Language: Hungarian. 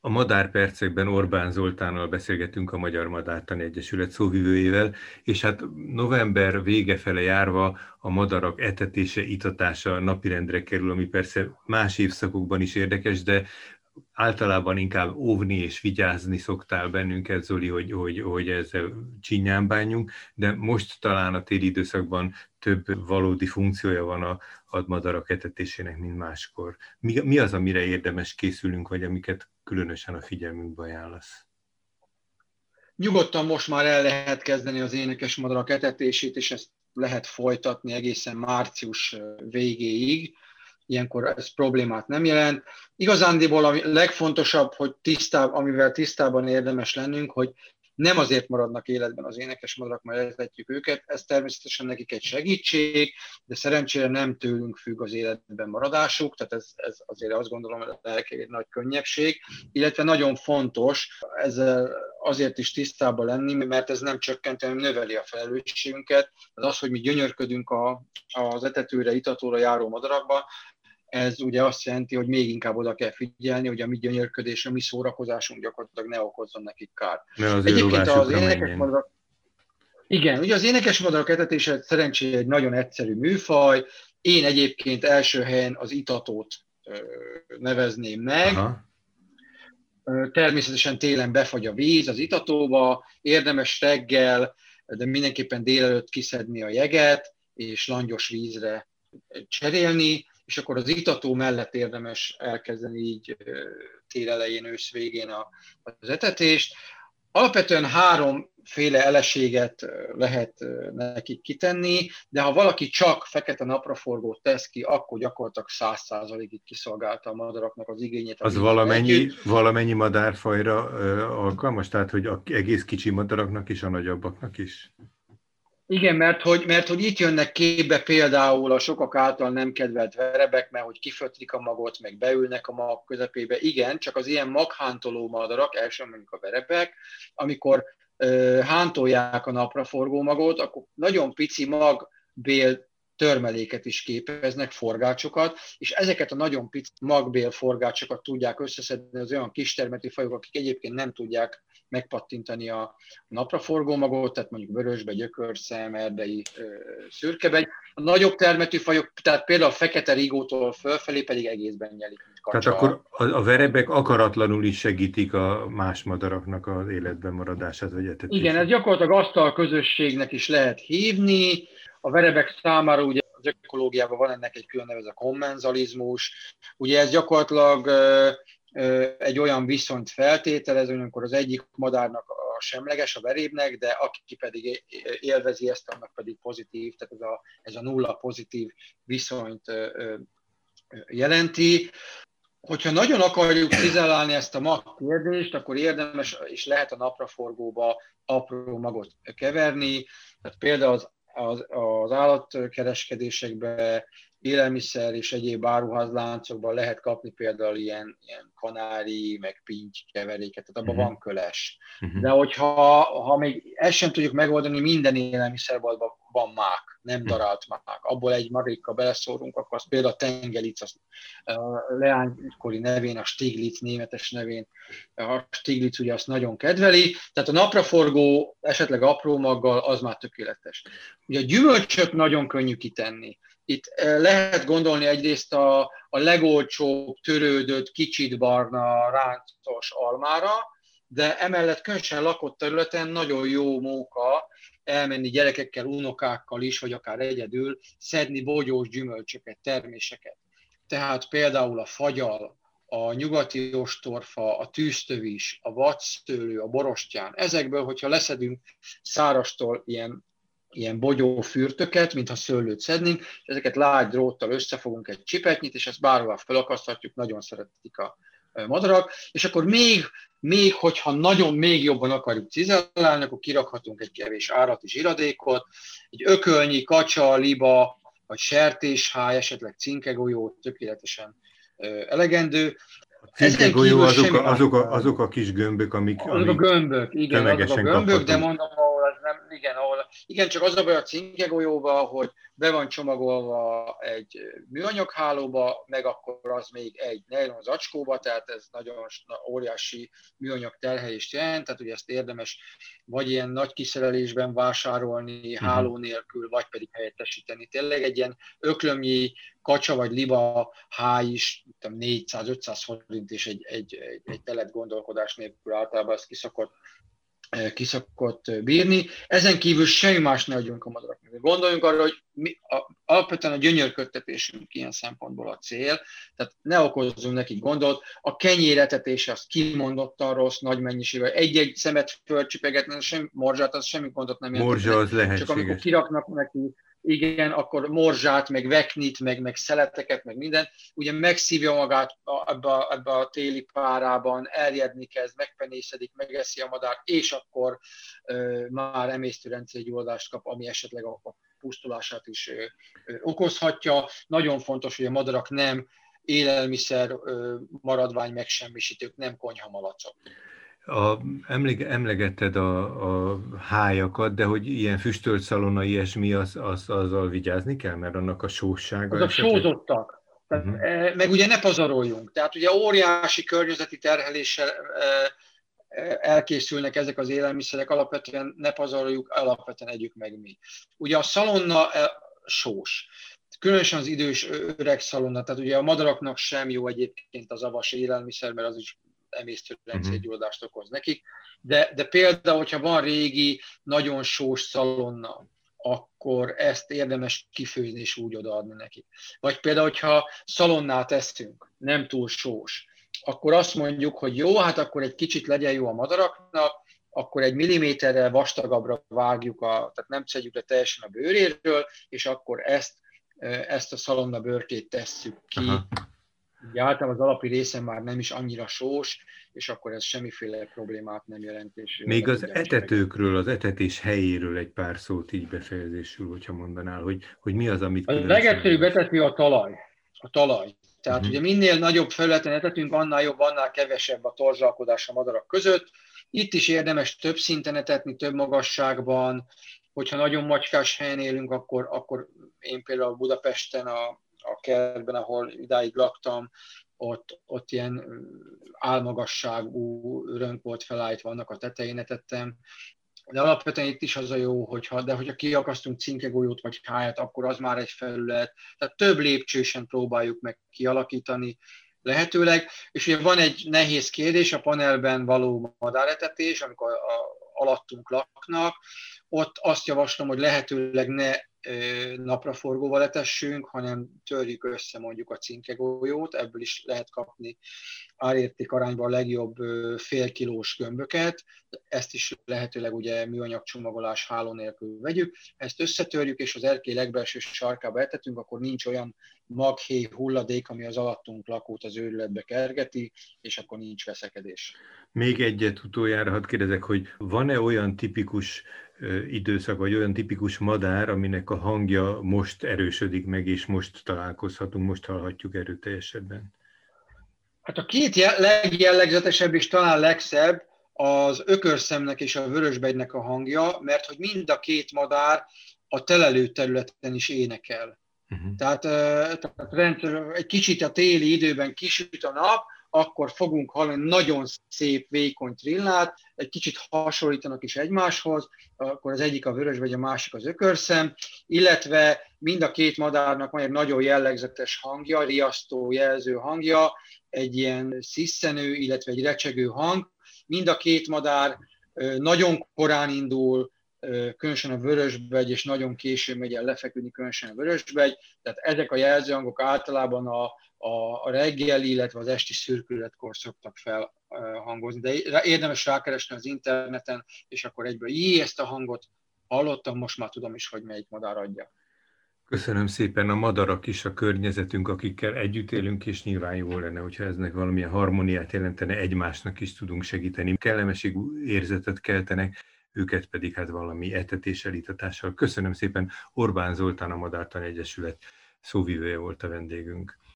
A madárpercekben Orbán Zoltánnal beszélgetünk a Magyar Madártani Egyesület szóvivőjével, és hát november vége fele járva a madarak etetése, itatása napirendre kerül, ami persze más évszakokban is érdekes, de általában inkább óvni és vigyázni szoktál bennünket, Zoli, hogy, hogy, hogy ezzel csinyán bánjunk, de most talán a téli időszakban több valódi funkciója van a, a madarak etetésének, mint máskor. Mi, mi az, amire érdemes készülünk, vagy amiket különösen a figyelmünkbe ajánlasz? Nyugodtan most már el lehet kezdeni az énekes madarak etetését, és ezt lehet folytatni egészen március végéig ilyenkor ez problémát nem jelent. Igazándiból a legfontosabb, hogy tisztább, amivel tisztában érdemes lennünk, hogy nem azért maradnak életben az énekes madarak, mert eltetjük őket, ez természetesen nekik egy segítség, de szerencsére nem tőlünk függ az életben maradásuk, tehát ez, ez azért azt gondolom, hogy egy nagy könnyebbség, illetve nagyon fontos ezzel azért is tisztában lenni, mert ez nem csökkenti, hanem növeli a felelősségünket. Az az, hogy mi gyönyörködünk a, az etetőre, itatóra járó madarakba, ez ugye azt jelenti, hogy még inkább oda kell figyelni, hogy a mi gyönyörködés, a mi szórakozásunk gyakorlatilag ne okozzon nekik kárt. az Egyébként az énekes madarak, igen, ugye az énekes madarak etetése szerencsére egy nagyon egyszerű műfaj. Én egyébként első helyen az itatót nevezném meg. Aha. Természetesen télen befagy a víz az itatóba, érdemes reggel, de mindenképpen délelőtt kiszedni a jeget, és langyos vízre cserélni, és akkor az itató mellett érdemes elkezdeni így tél elején, ősz végén az etetést. Alapvetően háromféle eleséget lehet nekik kitenni, de ha valaki csak fekete napraforgót tesz ki, akkor gyakorlatilag száz százalékig kiszolgálta a madaraknak az igényét. Az valamennyi, valamennyi madárfajra alkalmas? Tehát, hogy egész kicsi madaraknak is, a nagyobbaknak is? Igen, mert hogy, mert hogy itt jönnek képbe például a sokak által nem kedvelt verebek, mert hogy kifötlik a magot, meg beülnek a mag közepébe. Igen, csak az ilyen maghántoló madarak, első mondjuk a verebek, amikor ö, hántolják a napraforgó magot, akkor nagyon pici magbél törmeléket is képeznek, forgácsokat, és ezeket a nagyon pici magbél forgácsokat tudják összeszedni az olyan kistermeti fajok, akik egyébként nem tudják megpattintani a napraforgó magot, tehát mondjuk vörösbe, gyökörszem, erdei, szürkebegy. A nagyobb termetű fajok, tehát például a fekete rigótól fölfelé pedig egészben nyelik. Tehát akkor a, a verebek akaratlanul is segítik a más madaraknak az életben maradását, vagy etetését. Igen, ez gyakorlatilag azt a közösségnek is lehet hívni. A verebek számára ugye az ökológiában van ennek egy külön neve, ez a kommenzalizmus. Ugye ez gyakorlatilag egy olyan viszonyt feltételez, amikor az egyik madárnak a semleges, a verébnek, de aki pedig élvezi ezt, annak pedig pozitív, tehát ez a, ez a nulla pozitív viszonyt jelenti. Hogyha nagyon akarjuk cizellálni ezt a mag kérdést, akkor érdemes és lehet a napraforgóba apró magot keverni. Tehát például az, az, az állatkereskedésekben élelmiszer és egyéb áruházláncokban lehet kapni például ilyen, ilyen kanári, meg pinty keveréket, tehát abban uh-huh. van köles. Uh-huh. De hogyha ha még ezt sem tudjuk megoldani, minden élelmiszerboltban van mák, nem mhm. darált mák. Abból egy marika beleszórunk, akkor az például a tengelic, az leánykori nevén, a Stiglitz németes nevén, a Stiglitz ugye azt nagyon kedveli, tehát a napraforgó esetleg apró maggal az már tökéletes. Ugye a gyümölcsöt nagyon könnyű kitenni itt eh, lehet gondolni egyrészt a, a legolcsóbb, törődött, kicsit barna, ráncos almára, de emellett különösen lakott területen nagyon jó móka elmenni gyerekekkel, unokákkal is, vagy akár egyedül, szedni bogyós gyümölcsöket, terméseket. Tehát például a fagyal, a nyugati ostorfa, a tűztövis, a vadszőlő, a borostyán. Ezekből, hogyha leszedünk szárastól ilyen ilyen bogyó fürtöket, mintha szőlőt szednénk, és ezeket lágy dróttal összefogunk egy csipetnyit, és ezt bárhová felakaszthatjuk, nagyon szeretik a madarak, és akkor még, még hogyha nagyon még jobban akarjuk cizellálni, akkor kirakhatunk egy kevés árati zsiradékot, egy ökölnyi, kacsa, liba, vagy sertésháj, esetleg cinkegolyó, tökéletesen elegendő. A cinkegolyó azok, a, azok, a, azok a kis gömbök, amik, azok a gömbök, igen, azok a gömbök, de mondom, igen, ahol, igen, csak az a baj a cinkegolyóba, hogy be van csomagolva egy műanyag hálóba, meg akkor az még egy nylon zacskóba, tehát ez nagyon óriási műanyag terhelést jelent, tehát ugye ezt érdemes vagy ilyen nagy kiszerelésben vásárolni uh-huh. háló nélkül, vagy pedig helyettesíteni. Tényleg egy ilyen öklömnyi kacsa vagy liba háj is 400-500 forint és egy, egy, egy, egy telet gondolkodás nélkül általában ezt kiszokott Kiszokott eh, bírni. Ezen kívül semmi más ne adjunk a madaraknak. Gondoljunk arra, hogy mi, a, alapvetően a gyönyörködtetésünk ilyen szempontból a cél, tehát ne okozzunk nekik gondot. A kenyéretetés az kimondottan rossz, nagy mennyiségben. Egy-egy szemet fölcsipegetni, sem, morzsát, az semmi gondot nem jelent. Morzsa az lehetséges. Csak amikor kiraknak neki igen, akkor morzsát, meg veknit, meg, meg szeleteket, meg minden, ugye megszívja magát ebbe a, ebbe a téli párában, eljedni kezd, megpenészedik, megeszi a madár, és akkor ö, már emésztőrendszergyulladást kap, ami esetleg a, a pusztulását is ö, ö, okozhatja. Nagyon fontos, hogy a madarak nem élelmiszer ö, maradvány megsemmisítők, nem konyhamalacok. A, emlége, emlegetted a, a hájakat, de hogy ilyen füstölt szalona, ilyesmi, az, az, azzal vigyázni kell, mert annak a sóssága... Azok sózottak. Tehát, uh-huh. Meg ugye ne pazaroljunk. Tehát ugye óriási környezeti terheléssel e, e, elkészülnek ezek az élelmiszerek, alapvetően ne pazaroljuk, alapvetően együk meg mi. Ugye a szalonna sós különösen az idős öreg szalonna, tehát ugye a madaraknak sem jó egyébként az avas élelmiszer, mert az is emésztőrendszergyulladást mhm. okoz nekik. De, de például, hogyha van régi, nagyon sós szalonna, akkor ezt érdemes kifőzni és úgy odaadni nekik. Vagy például, hogyha szalonnát eszünk, nem túl sós, akkor azt mondjuk, hogy jó, hát akkor egy kicsit legyen jó a madaraknak, akkor egy milliméterrel vastagabbra vágjuk, a, tehát nem szedjük le teljesen a bőréről, és akkor ezt, ezt a szalonna bőrkét tesszük ki. Aha Ugye általában az alapi része már nem is annyira sós, és akkor ez semmiféle problémát nem jelent. És Még az etetőkről, az etetés helyéről egy pár szót így befejezésül, hogyha mondanál, hogy, hogy mi az, amit... A legegyszerűbb etető a talaj. A talaj. Tehát uh-huh. ugye minél nagyobb felületen etetünk, annál jobb, annál kevesebb a torzsalkodás a madarak között. Itt is érdemes több szinten etetni, több magasságban. Hogyha nagyon macskás helyen élünk, akkor, akkor én például Budapesten a a kertben, ahol idáig laktam, ott, ott ilyen álmagasságú örönk volt felállítva, annak a tetején etettem. De alapvetően itt is az a jó, hogyha, de hogyha kiakasztunk cinkegolyót vagy háját, akkor az már egy felület. Tehát több lépcsősen próbáljuk meg kialakítani lehetőleg. És ugye van egy nehéz kérdés, a panelben való madáretetés, amikor a, alattunk laknak, ott azt javaslom, hogy lehetőleg ne napraforgóval etessünk, hanem törjük össze mondjuk a cinkegolyót, ebből is lehet kapni árérték arányban a legjobb félkilós gömböket, ezt is lehetőleg ugye műanyag csomagolás háló nélkül vegyük, ezt összetörjük, és az erkély legbelső sarkába etetünk, akkor nincs olyan maghéj hulladék, ami az alattunk lakót az őrületbe kergeti, és akkor nincs veszekedés. Még egyet utoljára hadd kérdezek, hogy van-e olyan tipikus időszak, vagy olyan tipikus madár, aminek a hangja most erősödik meg, és most találkozhatunk, most hallhatjuk erőteljesebben? Hát a két legjellegzetesebb és talán legszebb az ökörszemnek és a vörösbegynek a hangja, mert hogy mind a két madár a telelő területen is énekel. Uh-huh. Tehát, tehát egy kicsit a téli időben kisüt a nap, akkor fogunk hallani nagyon szép, vékony trillát, egy kicsit hasonlítanak is egymáshoz, akkor az egyik a vörös, vagy a másik az ökörszem, illetve mind a két madárnak van egy nagyon jellegzetes hangja, riasztó jelző hangja, egy ilyen sziszenő, illetve egy recsegő hang. Mind a két madár nagyon korán indul, különösen a vörösbegy, és nagyon későn megy el lefeküdni, különösen a vörösbegy. Tehát ezek a jelzőhangok általában a, a, a reggeli, illetve az esti szürkületkor szoktak felhangozni. De érdemes rákeresni az interneten, és akkor egyből, jé, ezt a hangot hallottam, most már tudom is, hogy melyik madár adja. Köszönöm szépen. A madarak is a környezetünk, akikkel együtt élünk, és nyilván jó lenne, hogyha eznek valamilyen harmóniát jelentene, egymásnak is tudunk segíteni. Kellemesség érzetet keltenek, őket pedig hát valami etetéssel, itatással. Köszönöm szépen. Orbán Zoltán, a Madártan Egyesület szóvivője volt a vendégünk.